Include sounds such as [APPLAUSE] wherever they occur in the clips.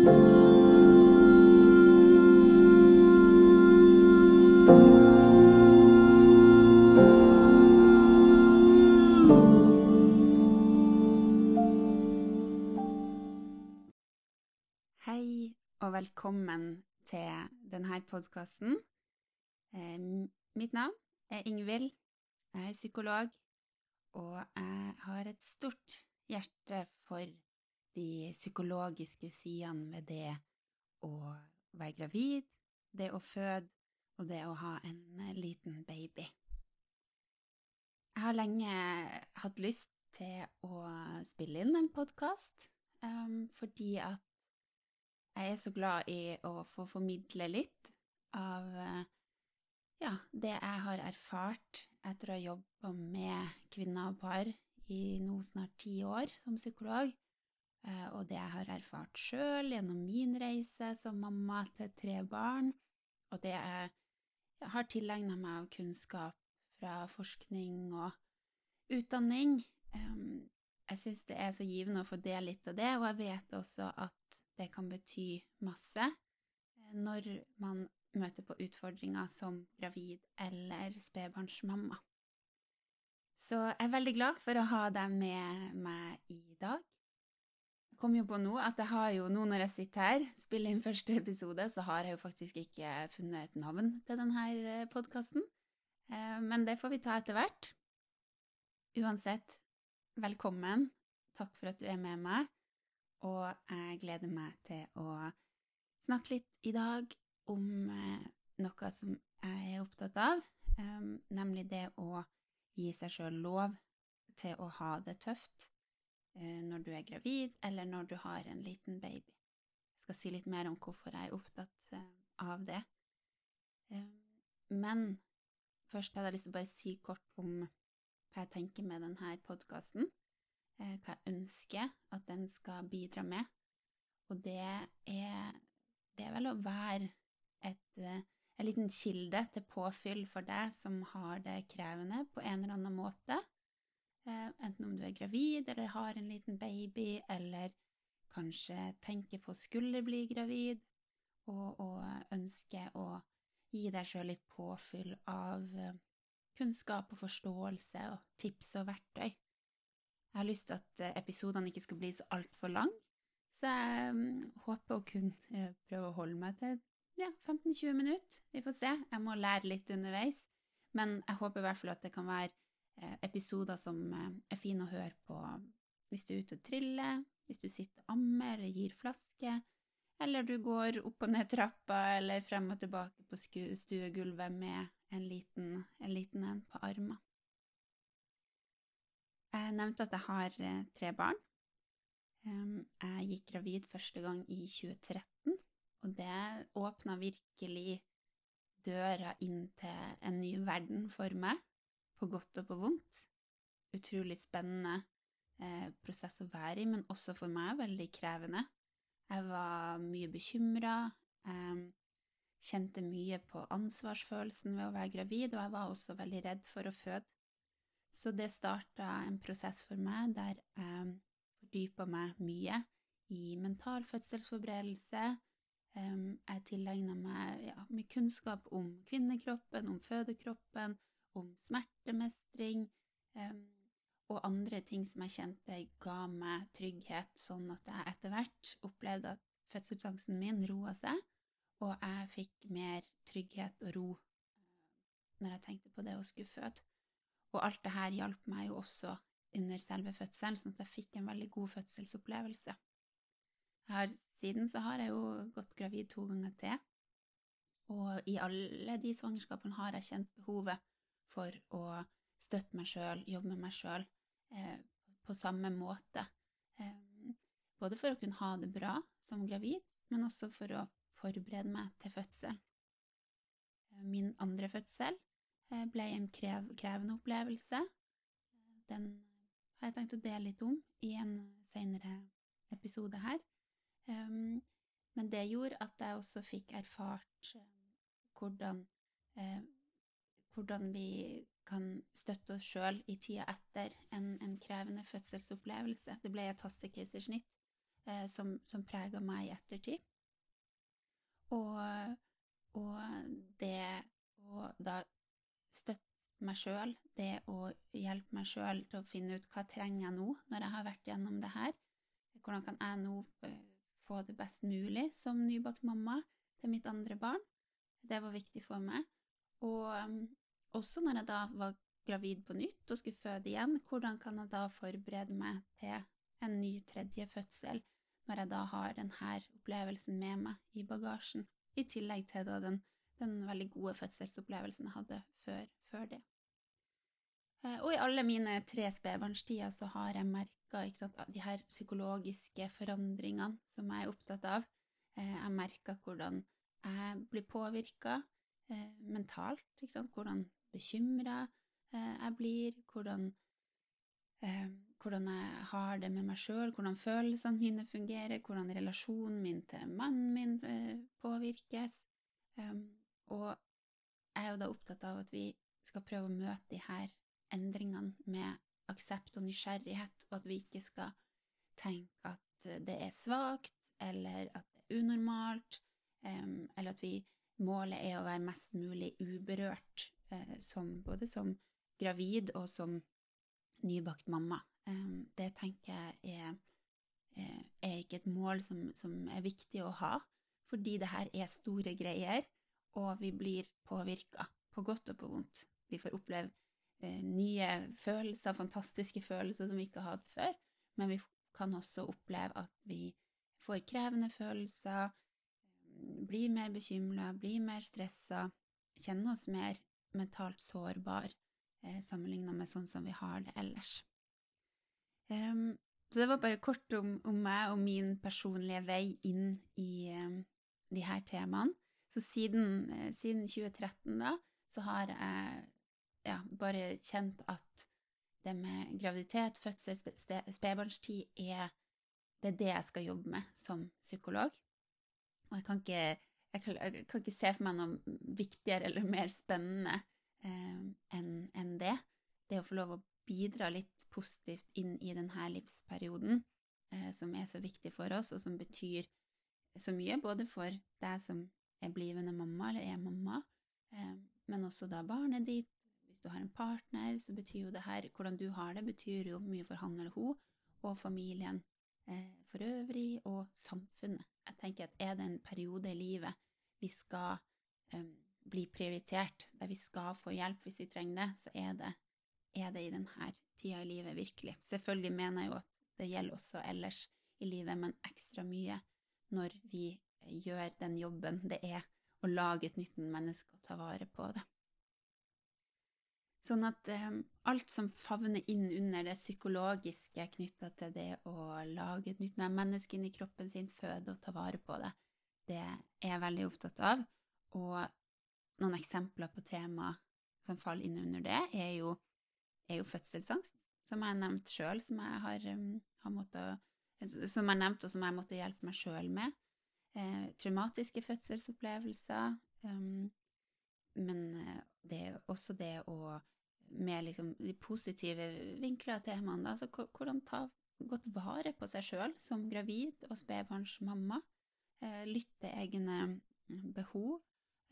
Hei og velkommen til denne podkasten. Mitt navn er Ingvild, jeg er psykolog, og jeg har et stort hjerte for de psykologiske sidene ved det å være gravid, det å føde og det å ha en liten baby. Jeg har lenge hatt lyst til å spille inn en podkast, fordi at jeg er så glad i å få formidle litt av ja, det jeg har erfart etter å ha jobba med kvinner og par i nå snart ti år som psykolog, og det jeg har erfart sjøl gjennom min reise som mamma til tre barn, og det jeg har tilegna meg av kunnskap fra forskning og utdanning. Jeg syns det er så givende å få dele litt av det, og jeg vet også at det kan bety masse når man møter på utfordringer som gravid eller spedbarnsmamma. Så jeg er veldig glad for å ha deg med meg i dag. Kom jo på nå at jeg har jo, nå når jeg sitter her, spiller inn første episode, så har jeg jo faktisk ikke funnet et navn til denne podkasten. Men det får vi ta etter hvert. Uansett, velkommen. Takk for at du er med meg og jeg gleder meg til å snakke litt i dag om noe som jeg er opptatt av, nemlig det å gi seg sjøl lov til å ha det tøft når du er gravid, eller når du har en liten baby. Jeg skal si litt mer om hvorfor jeg er opptatt av det. Men først hadde jeg lyst til å bare si kort om hva jeg tenker med denne podkasten hva jeg ønsker at den skal bidra med. Og det er, det er vel å være et, en liten kilde til påfyll for deg som har det krevende på en eller annen måte. Enten om du er gravid eller har en liten baby, eller kanskje tenker på å skulle bli gravid, og, og ønsker å gi deg sjøl litt påfyll av kunnskap og forståelse og tips og verktøy. Jeg har lyst til at eh, episodene ikke skal bli så altfor lang, så jeg um, håper å kunne prøve å holde meg til ja, 15-20 minutter. Vi får se. Jeg må lære litt underveis. Men jeg håper i hvert fall at det kan være episoder som uh, er fine å høre på hvis du er ute og triller, hvis du sitter og ammer eller gir flaske, eller du går opp og ned trappa eller frem og tilbake på stuegulvet med en liten en, liten en på armen. Jeg nevnte at jeg har eh, tre barn. Jeg gikk gravid første gang i 2013, og det åpna virkelig døra inn til en ny verden for meg, på godt og på vondt. Utrolig spennende eh, prosess å være i, men også for meg veldig krevende. Jeg var mye bekymra, kjente mye på ansvarsfølelsen ved å være gravid, og jeg var også veldig redd for å føde. Så det starta en prosess for meg der jeg fordypa meg mye i mental fødselsforberedelse. Jeg tilegna meg ja, mye kunnskap om kvinnekroppen, om fødekroppen, om smertemestring og andre ting som jeg kjente ga meg trygghet, sånn at jeg etter hvert opplevde at fødselsangsten min roa seg, og jeg fikk mer trygghet og ro når jeg tenkte på det å skulle føde. Og alt det her hjalp meg jo også under selve fødselen, sånn at jeg fikk en veldig god fødselsopplevelse. Har, siden så har jeg jo gått gravid to ganger til, og i alle de svangerskapene har jeg kjent behovet for å støtte meg sjøl, jobbe med meg sjøl, eh, på samme måte. Eh, både for å kunne ha det bra som gravid, men også for å forberede meg til fødsel. Eh, min andre fødsel ble en krev, krevende opplevelse. Den har jeg tenkt å dele litt om i en senere episode her. Men det gjorde at jeg også fikk erfart hvordan, hvordan vi kan støtte oss sjøl i tida etter en, en, krevende fødselsopplevelse. Det ble et hastekeisersnitt, eh, som, som prega meg i ettertid. Og, og det å da støtte meg sjøl, det å hjelpe meg sjøl til å finne ut hva trenger jeg nå når jeg har vært gjennom det her, hvordan kan jeg nå eh, få det best mulig som nybakt mamma til mitt andre barn, det var viktig for meg. Og også når jeg da var gravid på nytt og skulle føde igjen, hvordan kan jeg da forberede meg til en ny tredje fødsel når jeg da har denne opplevelsen med meg i bagasjen, i tillegg til da den, den veldig gode fødselsopplevelsen jeg hadde før, før det. Eh, og i alle mine tre spedbarnstider så har jeg merka de her psykologiske forandringene som jeg er opptatt av. Eh, jeg merka hvordan jeg blir påvirka eh, mentalt, hvordan bekymra Eh, jeg blir, hvordan, eh, hvordan jeg har det med meg sjøl, hvordan følelsene mine fungerer, hvordan relasjonen min til mannen min eh, påvirkes. Og jeg er jo da opptatt av at vi skal prøve å møte de her endringene med aksept og nysgjerrighet, og at vi ikke skal tenke at det er svakt, eller at det er unormalt, eller at vi målet er å være mest mulig uberørt, som, både som gravid og som nybakt mamma. Det tenker jeg er, eh, er ikke et mål som, som, er viktig å ha, fordi det her er store greier, og vi blir påvirka, på godt og på vondt. Vi får oppleve eh, nye følelser, fantastiske følelser som vi ikke har hatt før, men vi kan også oppleve at vi får krevende følelser, blir mer bekymra, blir mer stressa, kjenner oss mer mentalt sårbar eh, sammenligna med sånn som vi har det ellers. Um, så det var bare kort om, om, meg og min personlige vei inn i um, de her temaene. Så siden, eh, siden 2013, da, så har jeg ja, bare kjent at det med graviditet, fødsel, spedbarnstid er er det jeg skal jobbe med som psykolog. Og jeg kan ikke, jeg kan, jeg kan ikke se for meg noe viktigere eller mer spennende eh, enn en det. Det å få lov å bidra litt positivt inn i denne livsperioden, eh, som er så viktig for oss, og som betyr så mye, både for deg som er blivende mamma eller er mamma, eh, men også da barnet ditt. Hvis du har en partner, så betyr jo det her Hvordan du har det, betyr jo mye for han eller hun, og familien eh, for øvrig, og samfunnet. Jeg tenker at er det en periode i livet vi skal um, bli prioritert, der vi skal få hjelp hvis vi trenger det, så er det, er det i denne tida i livet virkelig. Selvfølgelig mener jeg jo at det gjelder også ellers i livet, men ekstra mye når vi gjør den jobben det er å lage et nytt menneske og ta vare på det. Sånn at eh, alt som favner inn under det psykologiske knytta til det å lage et nytt menneske inn i kroppen sin, føde og ta vare på det, det er jeg veldig opptatt av. Og noen eksempler på tema som faller inn under det, er jo, er jo fødselsangst, som jeg har nevnt sjøl, som jeg har, um, har måttet, som jeg nevnte, og som jeg måtte hjelpe meg sjøl med. Eh, traumatiske fødselsopplevelser. Um, men eh, det er også det å Med liksom de positive vinklene av temaene, altså hvordan ta godt vare på seg sjøl som gravid og spedbarnsmamma. Eh, lytte egne behov.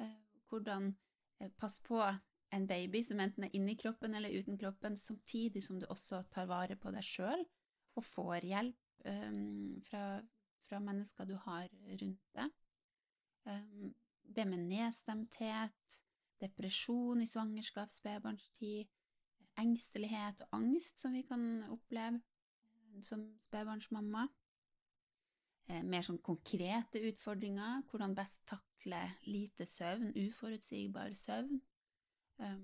Eh, hvordan eh, passe på en baby som enten er inni kroppen eller uten kroppen, samtidig som du også tar vare på deg sjøl og får hjelp fra, fra, mennesker du har rundt deg. Det med nedstemthet, depresjon i svangerskap, spedbarnstid, engstelighet og angst som vi kan oppleve som spedbarnsmamma. Eh, mer sånn konkrete utfordringer, hvordan best takle lite søvn, uforutsigbar søvn. Um,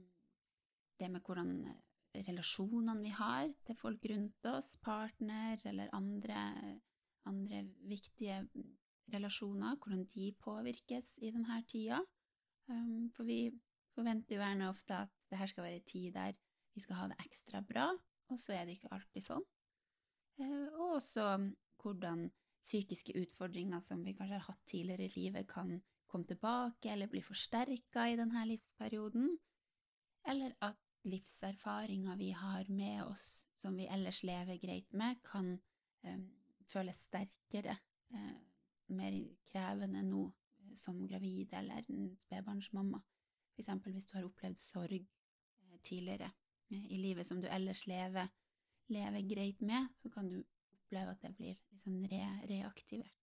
det med hvordan eh, relasjonene vi har til folk rundt oss, partner eller andre, andre viktige relasjoner, hvordan de påvirkes i denne tida. Um, for vi forventer jo gjerne ofte at det her skal være tid der vi skal ha det ekstra bra, og så er det ikke alltid sånn. Uh, og også hvordan psykiske utfordringer som vi kanskje har hatt tidligere i livet, kan komme tilbake eller bli forsterka i denne livsperioden, eller at livserfaringer vi har med oss som vi ellers lever greit med, kan eh, føles sterkere, eh, mer krevende nå eh, som gravid eller spedbarnsmamma. For eksempel hvis du har opplevd sorg eh, tidligere eh, i livet som du ellers lever, lever greit med, så kan du oppleve at det blir liksom re reaktivert.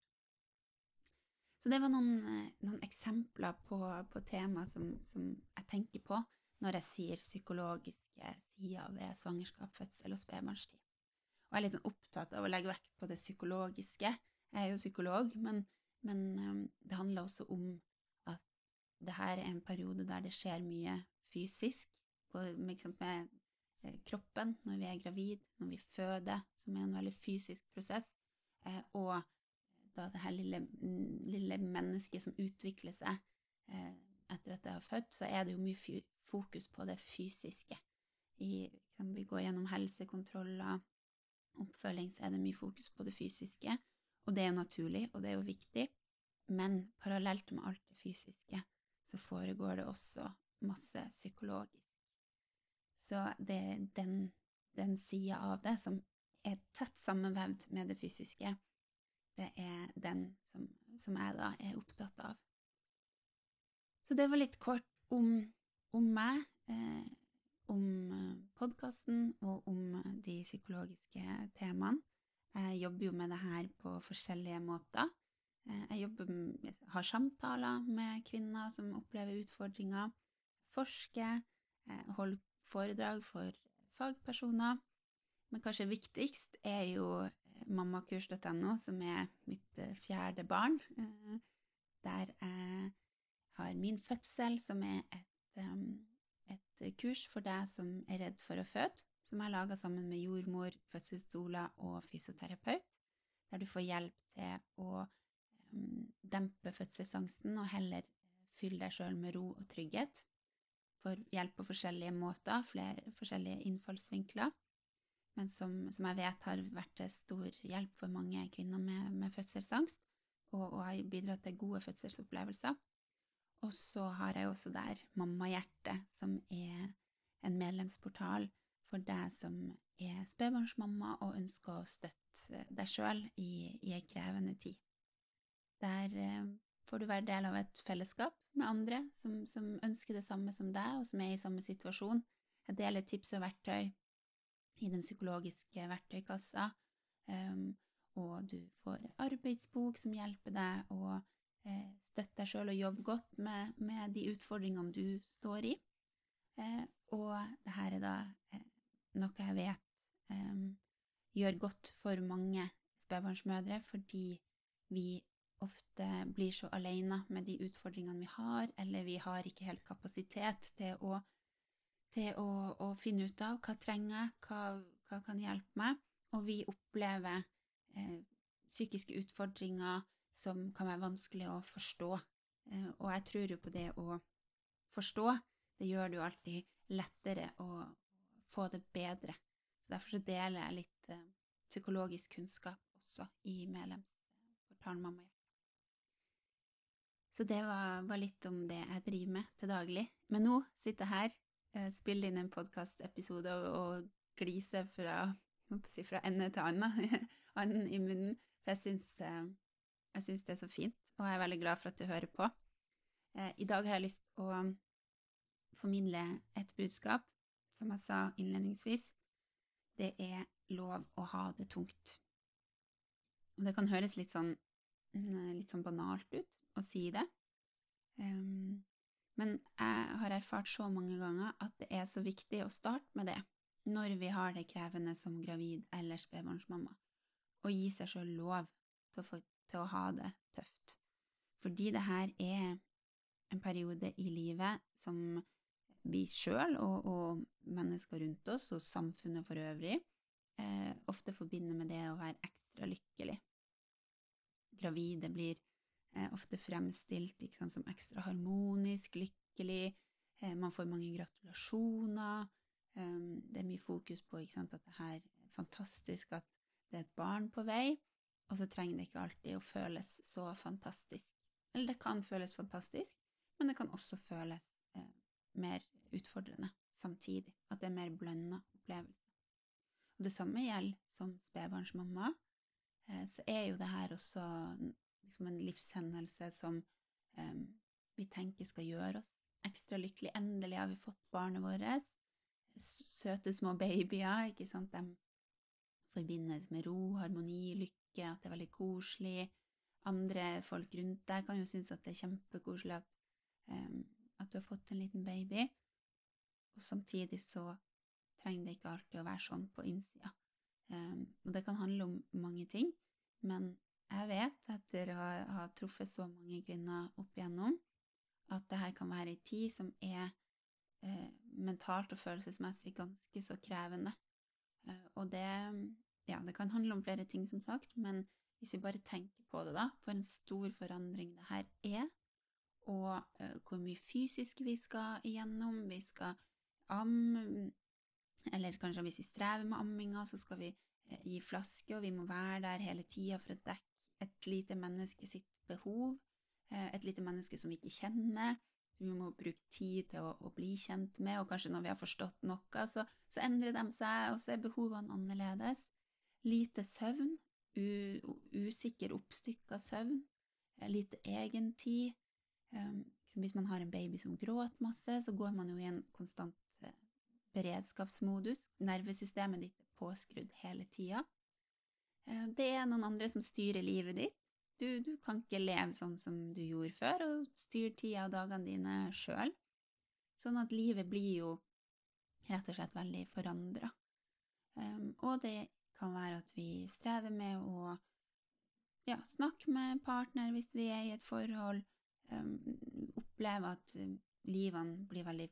Så det var noen, eh, noen eksempler på, på tema som, som, jeg tenker på når jeg sier psykologiske sider ved svangerskap, fødsel og spedbarnstid. Og jeg er litt sånn opptatt av å legge vekt på det psykologiske. Jeg er jo psykolog, men, men det handler også om det her er en periode der det skjer mye fysisk, liksom med eh, kroppen når vi er gravid, når vi føder, som er en veldig fysisk prosess, eh, og da det her lille, lille mennesket som utvikler seg eh, etter at det har født, så er det jo mye fokus på det fysiske. I, vi går gjennom helsekontroller, oppfølging, så er det mye fokus på det fysiske, og det er jo naturlig, og det er jo viktig, men parallelt med alt det fysiske, så foregår det også masse psykologisk. Så det er den, den sida av det som er tett sammenvevd med det fysiske, det er den som, som jeg da er opptatt av. Så det var litt kort om, om meg, eh, om eh, podkasten og om eh, de psykologiske temaene. Jeg jobber jo med det her på forskjellige måter. Eh, jeg jobber, har samtaler med kvinner som opplever utfordringer, forsker, holder foredrag for fagpersoner. Men kanskje viktigst er jo mammakurs.no, som er mitt fjerde barn, der jeg har min fødsel, som er et, et kurs for deg som er redd for å føde, som jeg laga sammen med jordmor, fødselsdoula og fysioterapeut, der du får hjelp til å dempe fødselsangsten og heller fylle deg sjøl med ro og trygghet. Får hjelp på forskjellige måter, flere forskjellige innfallsvinkler, men som, som jeg vet har vært til stor hjelp for mange kvinner med, med fødselsangst, og, og har bidratt til gode fødselsopplevelser. Og så har jeg også der Mammahjertet, som er en medlemsportal for deg som er spedbarnsmamma og ønsker å støtte deg sjøl i, i ei krevende tid. Der eh, får du være del av et fellesskap med andre som, som, ønsker det samme som deg, og som er i samme situasjon. Jeg deler tips og verktøy i den psykologiske verktøykassa, um, og du får arbeidsbok som hjelper deg å eh, støtte deg sjøl og jobbe godt med, med, de utfordringene du står i. Eh, og det her er da noe jeg vet eh, gjør godt for mange spedbarnsmødre, fordi vi ofte blir så alene med de utfordringene vi har, eller vi har ikke helt kapasitet til å, til å, å finne ut av hva trenger jeg, hva, hva kan hjelpe meg, og vi opplever eh, psykiske utfordringer, som kan være vanskelig å forstå. Eh, og jeg tror jo på det å forstå, det gjør det jo alltid lettere å få det bedre. Så derfor så deler jeg litt eh, psykologisk kunnskap også i medlemsportalen Mammahjerte. Så det var, var, litt om det jeg driver med til daglig. Men nå sitter jeg her, eh, spiller inn en podkastepisode og, og gliser fra, fra ende til [LAUGHS] annen, i munnen. For jeg syns jeg syns det er så fint, og jeg er veldig glad for at du hører på. Eh, I dag har jeg lyst å formidle et budskap, som jeg sa innledningsvis. Det er lov å ha det tungt. Og det kan høres litt sånn, mm, litt sånn banalt ut å si det, um, men jeg har erfart så mange ganger at det er så viktig å starte med det når vi har det krevende som gravid eller spedbarnsmamma, å gi seg sjøl lov til å få til å ha det tøft. Fordi det her er en periode i livet som vi sjøl og, og, mennesker rundt oss og samfunnet for øvrig eh, ofte forbinder med det å være ekstra lykkelig. Gravide blir eh, ofte fremstilt sant, som ekstra harmonisk, lykkelig, eh, man får mange gratulasjoner, eh, det er mye fokus på sant, at det er fantastisk at det er et barn på vei, og så trenger det ikke alltid å føles så fantastisk. Eller det kan føles fantastisk, men det kan også føles eh, mer utfordrende samtidig, at det er mer blønna opplevelse. Og det samme gjelder som spedbarnsmamma. eh, så er jo det her også liksom en livshendelse som um, vi tenker skal gjøre oss ekstra lykkelig. Endelig har vi fått barnet vårt. Søte små babyer, ikke sant. De forbindes med ro, harmoni, lykke, at det er veldig koselig. Andre folk rundt deg kan jo synes at det er kjempekoselig at, um, at du har fått en liten baby, og samtidig så trenger det ikke alltid å være sånn på innsida. Um, og det kan handle om mange ting, men jeg vet, etter å ha truffet så mange kvinner opp igjennom, at det her kan være ei tid som er eh, mentalt og følelsesmessig ganske så krevende. Eh, og det Ja, det kan handle om flere ting, som sagt, men hvis vi bare tenker på det, da, for en stor forandring det her er, og eh, hvor mye fysisk vi skal igjennom, vi skal amme, eller kanskje hvis vi strever med amminga, så skal vi eh, gi flaske, og vi må være der hele tida for å dekke et lite menneske sitt behov, eh, et lite menneske som vi ikke kjenner, som vi må bruke tid til å, å, bli kjent med, og kanskje når vi har forstått noe, så, så endrer de seg, og så er behovene annerledes. Lite søvn, u, usikker, oppstykka søvn, eh, lite egentid. Um, hvis man har en baby som gråter masse, så går man jo i en konstant uh, beredskapsmodus. Nervesystemet ditt er påskrudd hele tida. Uh, det er noen andre som styrer livet ditt. Du, du, kan ikke leve sånn som du gjorde før, og styre tida og dagene dine sjøl. Sånn at livet blir jo rett og slett veldig forandra. Um, og det kan være at vi strever med å ja, snakke med partner hvis vi er i et forhold, um, oppleve at livene blir veldig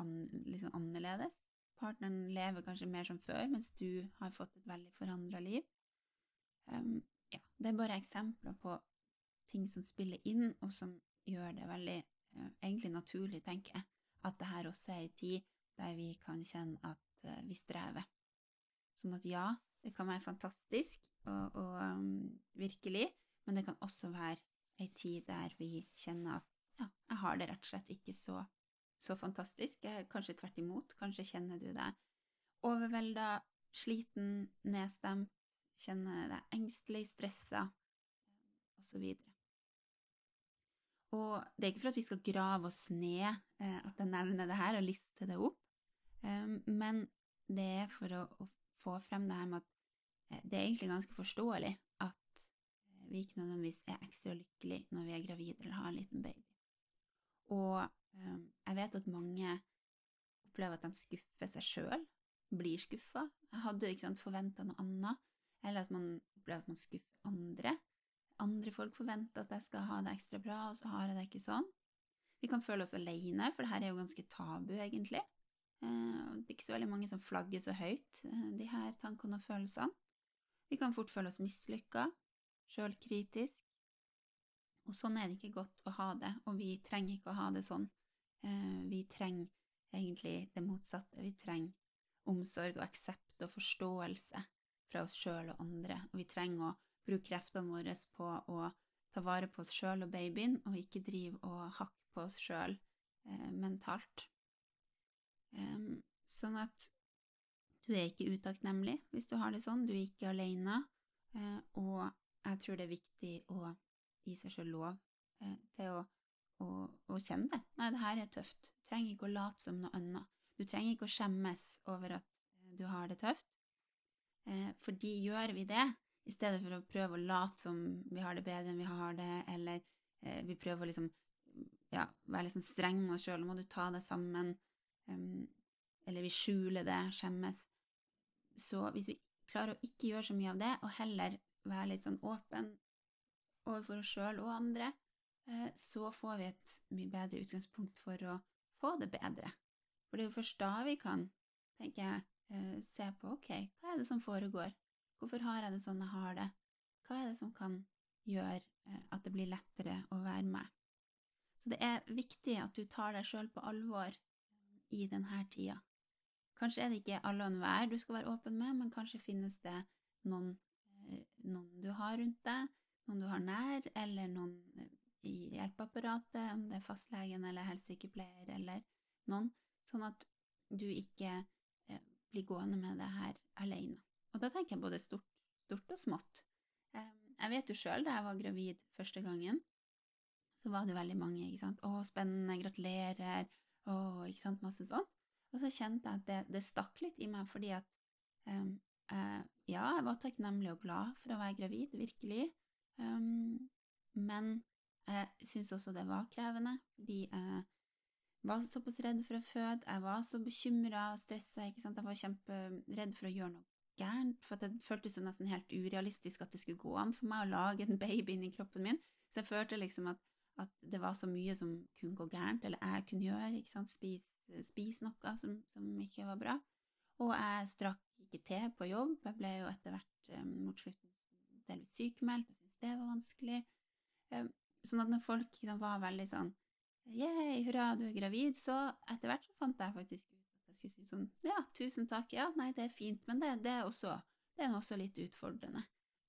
an, liksom annerledes. Partneren lever kanskje mer som før, mens du har fått et veldig forandra liv. Um, ja, det er bare eksempler på ting som spiller inn, og som gjør det veldig uh, egentlig naturlig, tenker jeg, at det her også er ei tid der vi kan kjenne at uh, vi strever. Sånn at ja, det kan være fantastisk og, og um, virkelig, men det kan også være ei tid der vi kjenner at ja, jeg har det rett og slett ikke så, så fantastisk. Kanskje tvert imot. Kanskje kjenner du deg overvelda, sliten, nedstemt, kjenner deg engstelig, stressa, osv. Og det er ikke for at vi skal grave oss ned eh, at jeg nevner det her og liste det opp, um, men det er for å, få frem det her med at eh, det er egentlig ganske forståelig at eh, vi ikke nødvendigvis er ekstra lykkelige når vi er gravide eller har en liten baby. Og jeg vet at mange opplever at de skuffer seg sjøl, blir skuffa. Jeg hadde ikke forventa noe annet eller at man opplever at man skuffer andre. Andre folk forventer at jeg skal ha det ekstra bra, og så har jeg det ikke sånn. Vi kan føle oss alene, for det her er jo ganske tabu, egentlig. Eh, det er ikke så veldig mange som flagger så høyt, eh, de her tankene og følelsene. Vi kan fort føle oss mislykka, sjølkritisk. Og sånn er det ikke godt å ha det, og vi trenger ikke å ha det sånn. Eh, vi trenger egentlig det motsatte. Vi trenger omsorg og aksept og forståelse fra oss sjøl og andre, og vi trenger å bruke kreftene våre på å ta vare på oss sjøl og babyen, og ikke drive og hakke på oss sjøl eh, mentalt. Um, sånn at du er ikke utakknemlig hvis du har det sånn, du er ikke alene, eh, og jeg tror det er viktig å gi seg sjøl lov eh, til å, å, å, kjenne det. Nei, det her er tøft. Du trenger ikke å late som noe annet. Du trenger ikke å skjemmes over at eh, du har det tøft. Eh, fordi gjør vi det, i stedet for å prøve å late som vi har det bedre enn vi har det, eller eh, vi prøver å liksom ja, være litt sånn streng med oss sjøl, må du ta deg sammen, um, eller vi skjuler det, skjemmes, så hvis vi klarer å ikke gjøre så mye av det, og heller være litt sånn åpen overfor oss sjøl og andre, eh, så får vi et mye bedre utgangspunkt for å få det bedre. For det er jo først da vi kan, tenker jeg, se på ok, hva er det som foregår, hvorfor har jeg det sånn jeg har det, hva er det som kan gjøre uh, at det blir lettere å være med. Så det er viktig at du tar deg sjøl på alvor uh, i denne tida. Kanskje er det ikke alle og enhver du skal være åpen med, men kanskje finnes det noen, noen du har rundt deg, noen du har nær, eller noen i hjelpeapparatet, om det er fastlegen eller helsesykepleier eller noen, sånn at du ikke bli gående med det her alene. Og da tenker jeg både stort, stort og smått. Jeg vet jo sjøl, da jeg var gravid første gangen, så var det veldig mange, ikke sant. Å, spennende, gratulerer, å, ikke sant, masse sånt. Og så kjente jeg at det, det stakk litt i meg, fordi at um, uh, Ja, jeg var takknemlig og glad for å være gravid, virkelig, um, men jeg syns også det var krevende, fordi jeg var såpass redd for å føde, jeg var så bekymra og stressa, ikke sant, jeg var kjemperedd for å gjøre noe gærent, for det føltes jo nesten helt urealistisk at det skulle gå an for meg å lage en baby inni kroppen min, så jeg følte liksom at, at det var så mye som kunne gå gærent, eller jeg kunne gjøre, ikke sant, spise spise noe som, som, ikke var bra, og jeg strakk ikke til på jobb, jeg ble jo etter hvert um, mot slutten delvis sykemeldt, jeg syntes det var vanskelig, um, sånn at når folk liksom, var veldig sånn yeah, hurra, du er gravid, så etter hvert så fant jeg faktisk ut at jeg skulle si sånn ja, tusen takk, ja, nei, det er fint, men det, det, er, også, det er også litt utfordrende,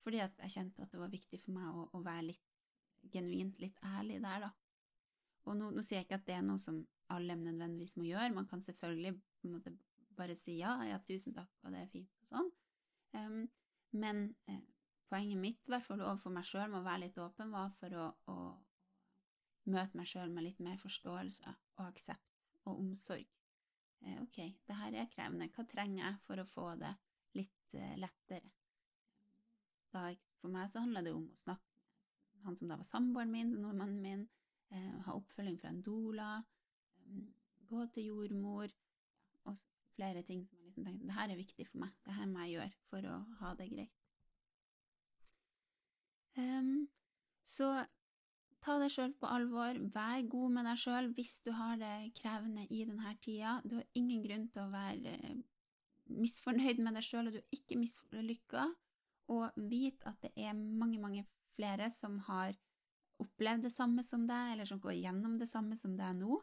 fordi at jeg kjente at det var viktig for meg å, å være litt genuint, litt ærlig der, da. Og nå, nå, sier jeg ikke at det er noe som alle nødvendigvis må gjøre, man kan selvfølgelig på en måte bare si ja, ja, tusen takk, og det er fint, og sånn, um, men eh, poenget mitt, i hvert fall overfor meg sjøl, med å være litt åpen, var for å, å møte meg sjøl med litt mer forståelse og aksept og omsorg. Eh, ok, det her er krevende, hva trenger jeg for å få det litt eh, lettere? Da, for meg så handler det om å snakke med han som da var samboeren min, nordmannen min, eh, ha oppfølging fra en doula, gå til jordmor, og flere ting som jeg liksom tenkte det her er viktig for meg, det her må jeg gjøre for å ha det greit. Um, så Ta deg sjøl på alvor, vær god med deg sjøl hvis du har det krevende i denne tida. Du har ingen grunn til å være eh, misfornøyd med deg sjøl, og du er ikke mislykka. Og vit at det er mange, mange flere som har opplevd det samme som deg, eller som går gjennom det samme som deg nå.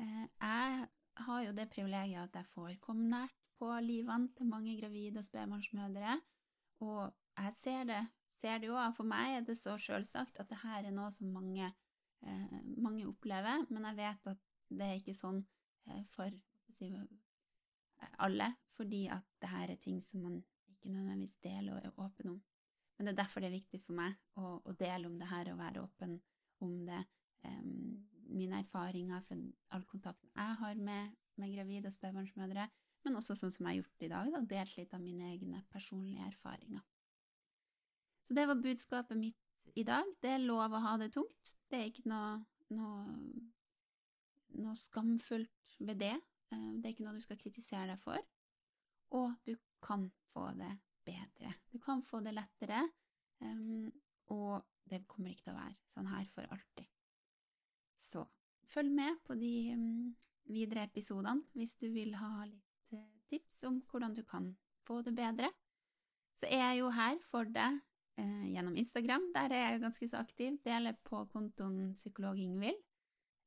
Eh, jeg har jo det privilegiet at jeg får komme nært på livene til mange gravide og spedbarnsmødre, og jeg ser det ser det jo, for meg er det så selvsagt at det her er noe som mange, eh, mange opplever, men jeg vet at det er ikke sånn eh, for si, alle, fordi at det her er ting som man ikke nødvendigvis deler og er åpen om. Men det er derfor det er viktig for meg å, å dele om det her og være åpen om det. Eh, mine erfaringer fra all kontakten jeg har med, med gravide og spedbarnsmødre, men også sånn som jeg har gjort i dag, da, delt litt av mine egne personlige erfaringer. Så det var budskapet mitt i dag. Det er lov å ha det tungt. Det er ikke noe, noe, noe skamfullt ved det. Eh, det er ikke noe du skal kritisere deg for. Og du kan få det bedre. Du kan få det lettere, um, og det kommer ikke til å være sånn her for alltid. Så følg med på de um, videre episodene hvis du vil ha litt uh, tips om hvordan du kan få det bedre. Så er jeg jo her for deg eh, gjennom Instagram. Der er jeg ganske så aktiv. Deler på kontoen Psykolog Ingvild.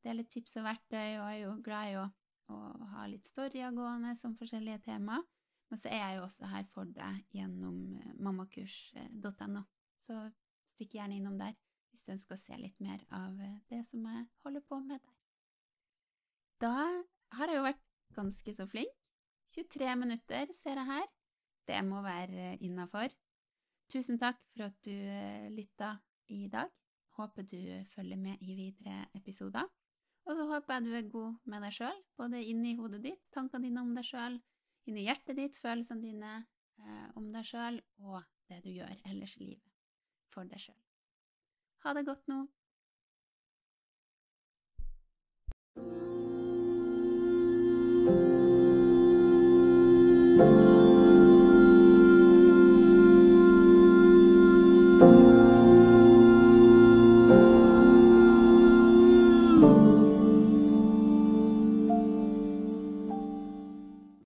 Deler tips og verktøy, og er jo glad i å, å ha litt storyer gående som forskjellige tema. Men så er jeg jo også her for deg gjennom eh, mammakurs.no, så stikk gjerne innom der hvis du ønsker å se litt mer av eh, det som jeg holder på med der. Da har jeg jo vært ganske så flink. 23 minutter ser jeg her. Det må være innafor. Tusen takk for at du eh, lytta i dag. Håper du følger med i videre episoder. Og så håper jeg du er god med deg sjøl, både inni hodet ditt, tankene dine om deg sjøl, inni hjertet ditt, følelsene dine eh, om deg sjøl, og det du gjør ellers i livet for deg sjøl. Ha det godt nå.